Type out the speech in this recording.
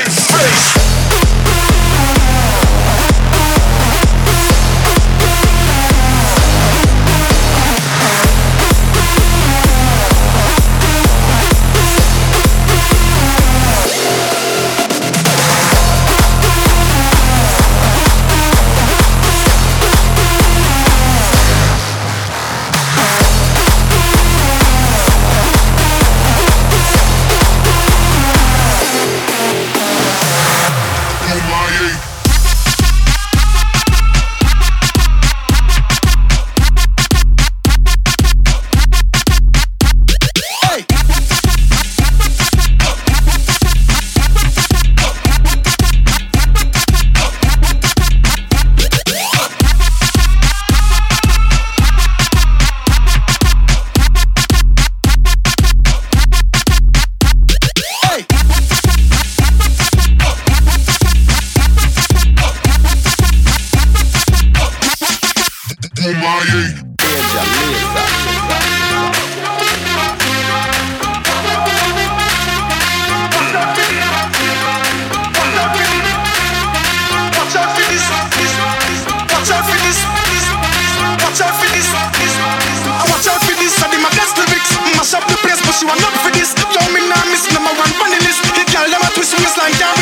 face. no Maia. Beleza. mash for this. Don't me now miss number one funny list. The girl them a twist waistline, can't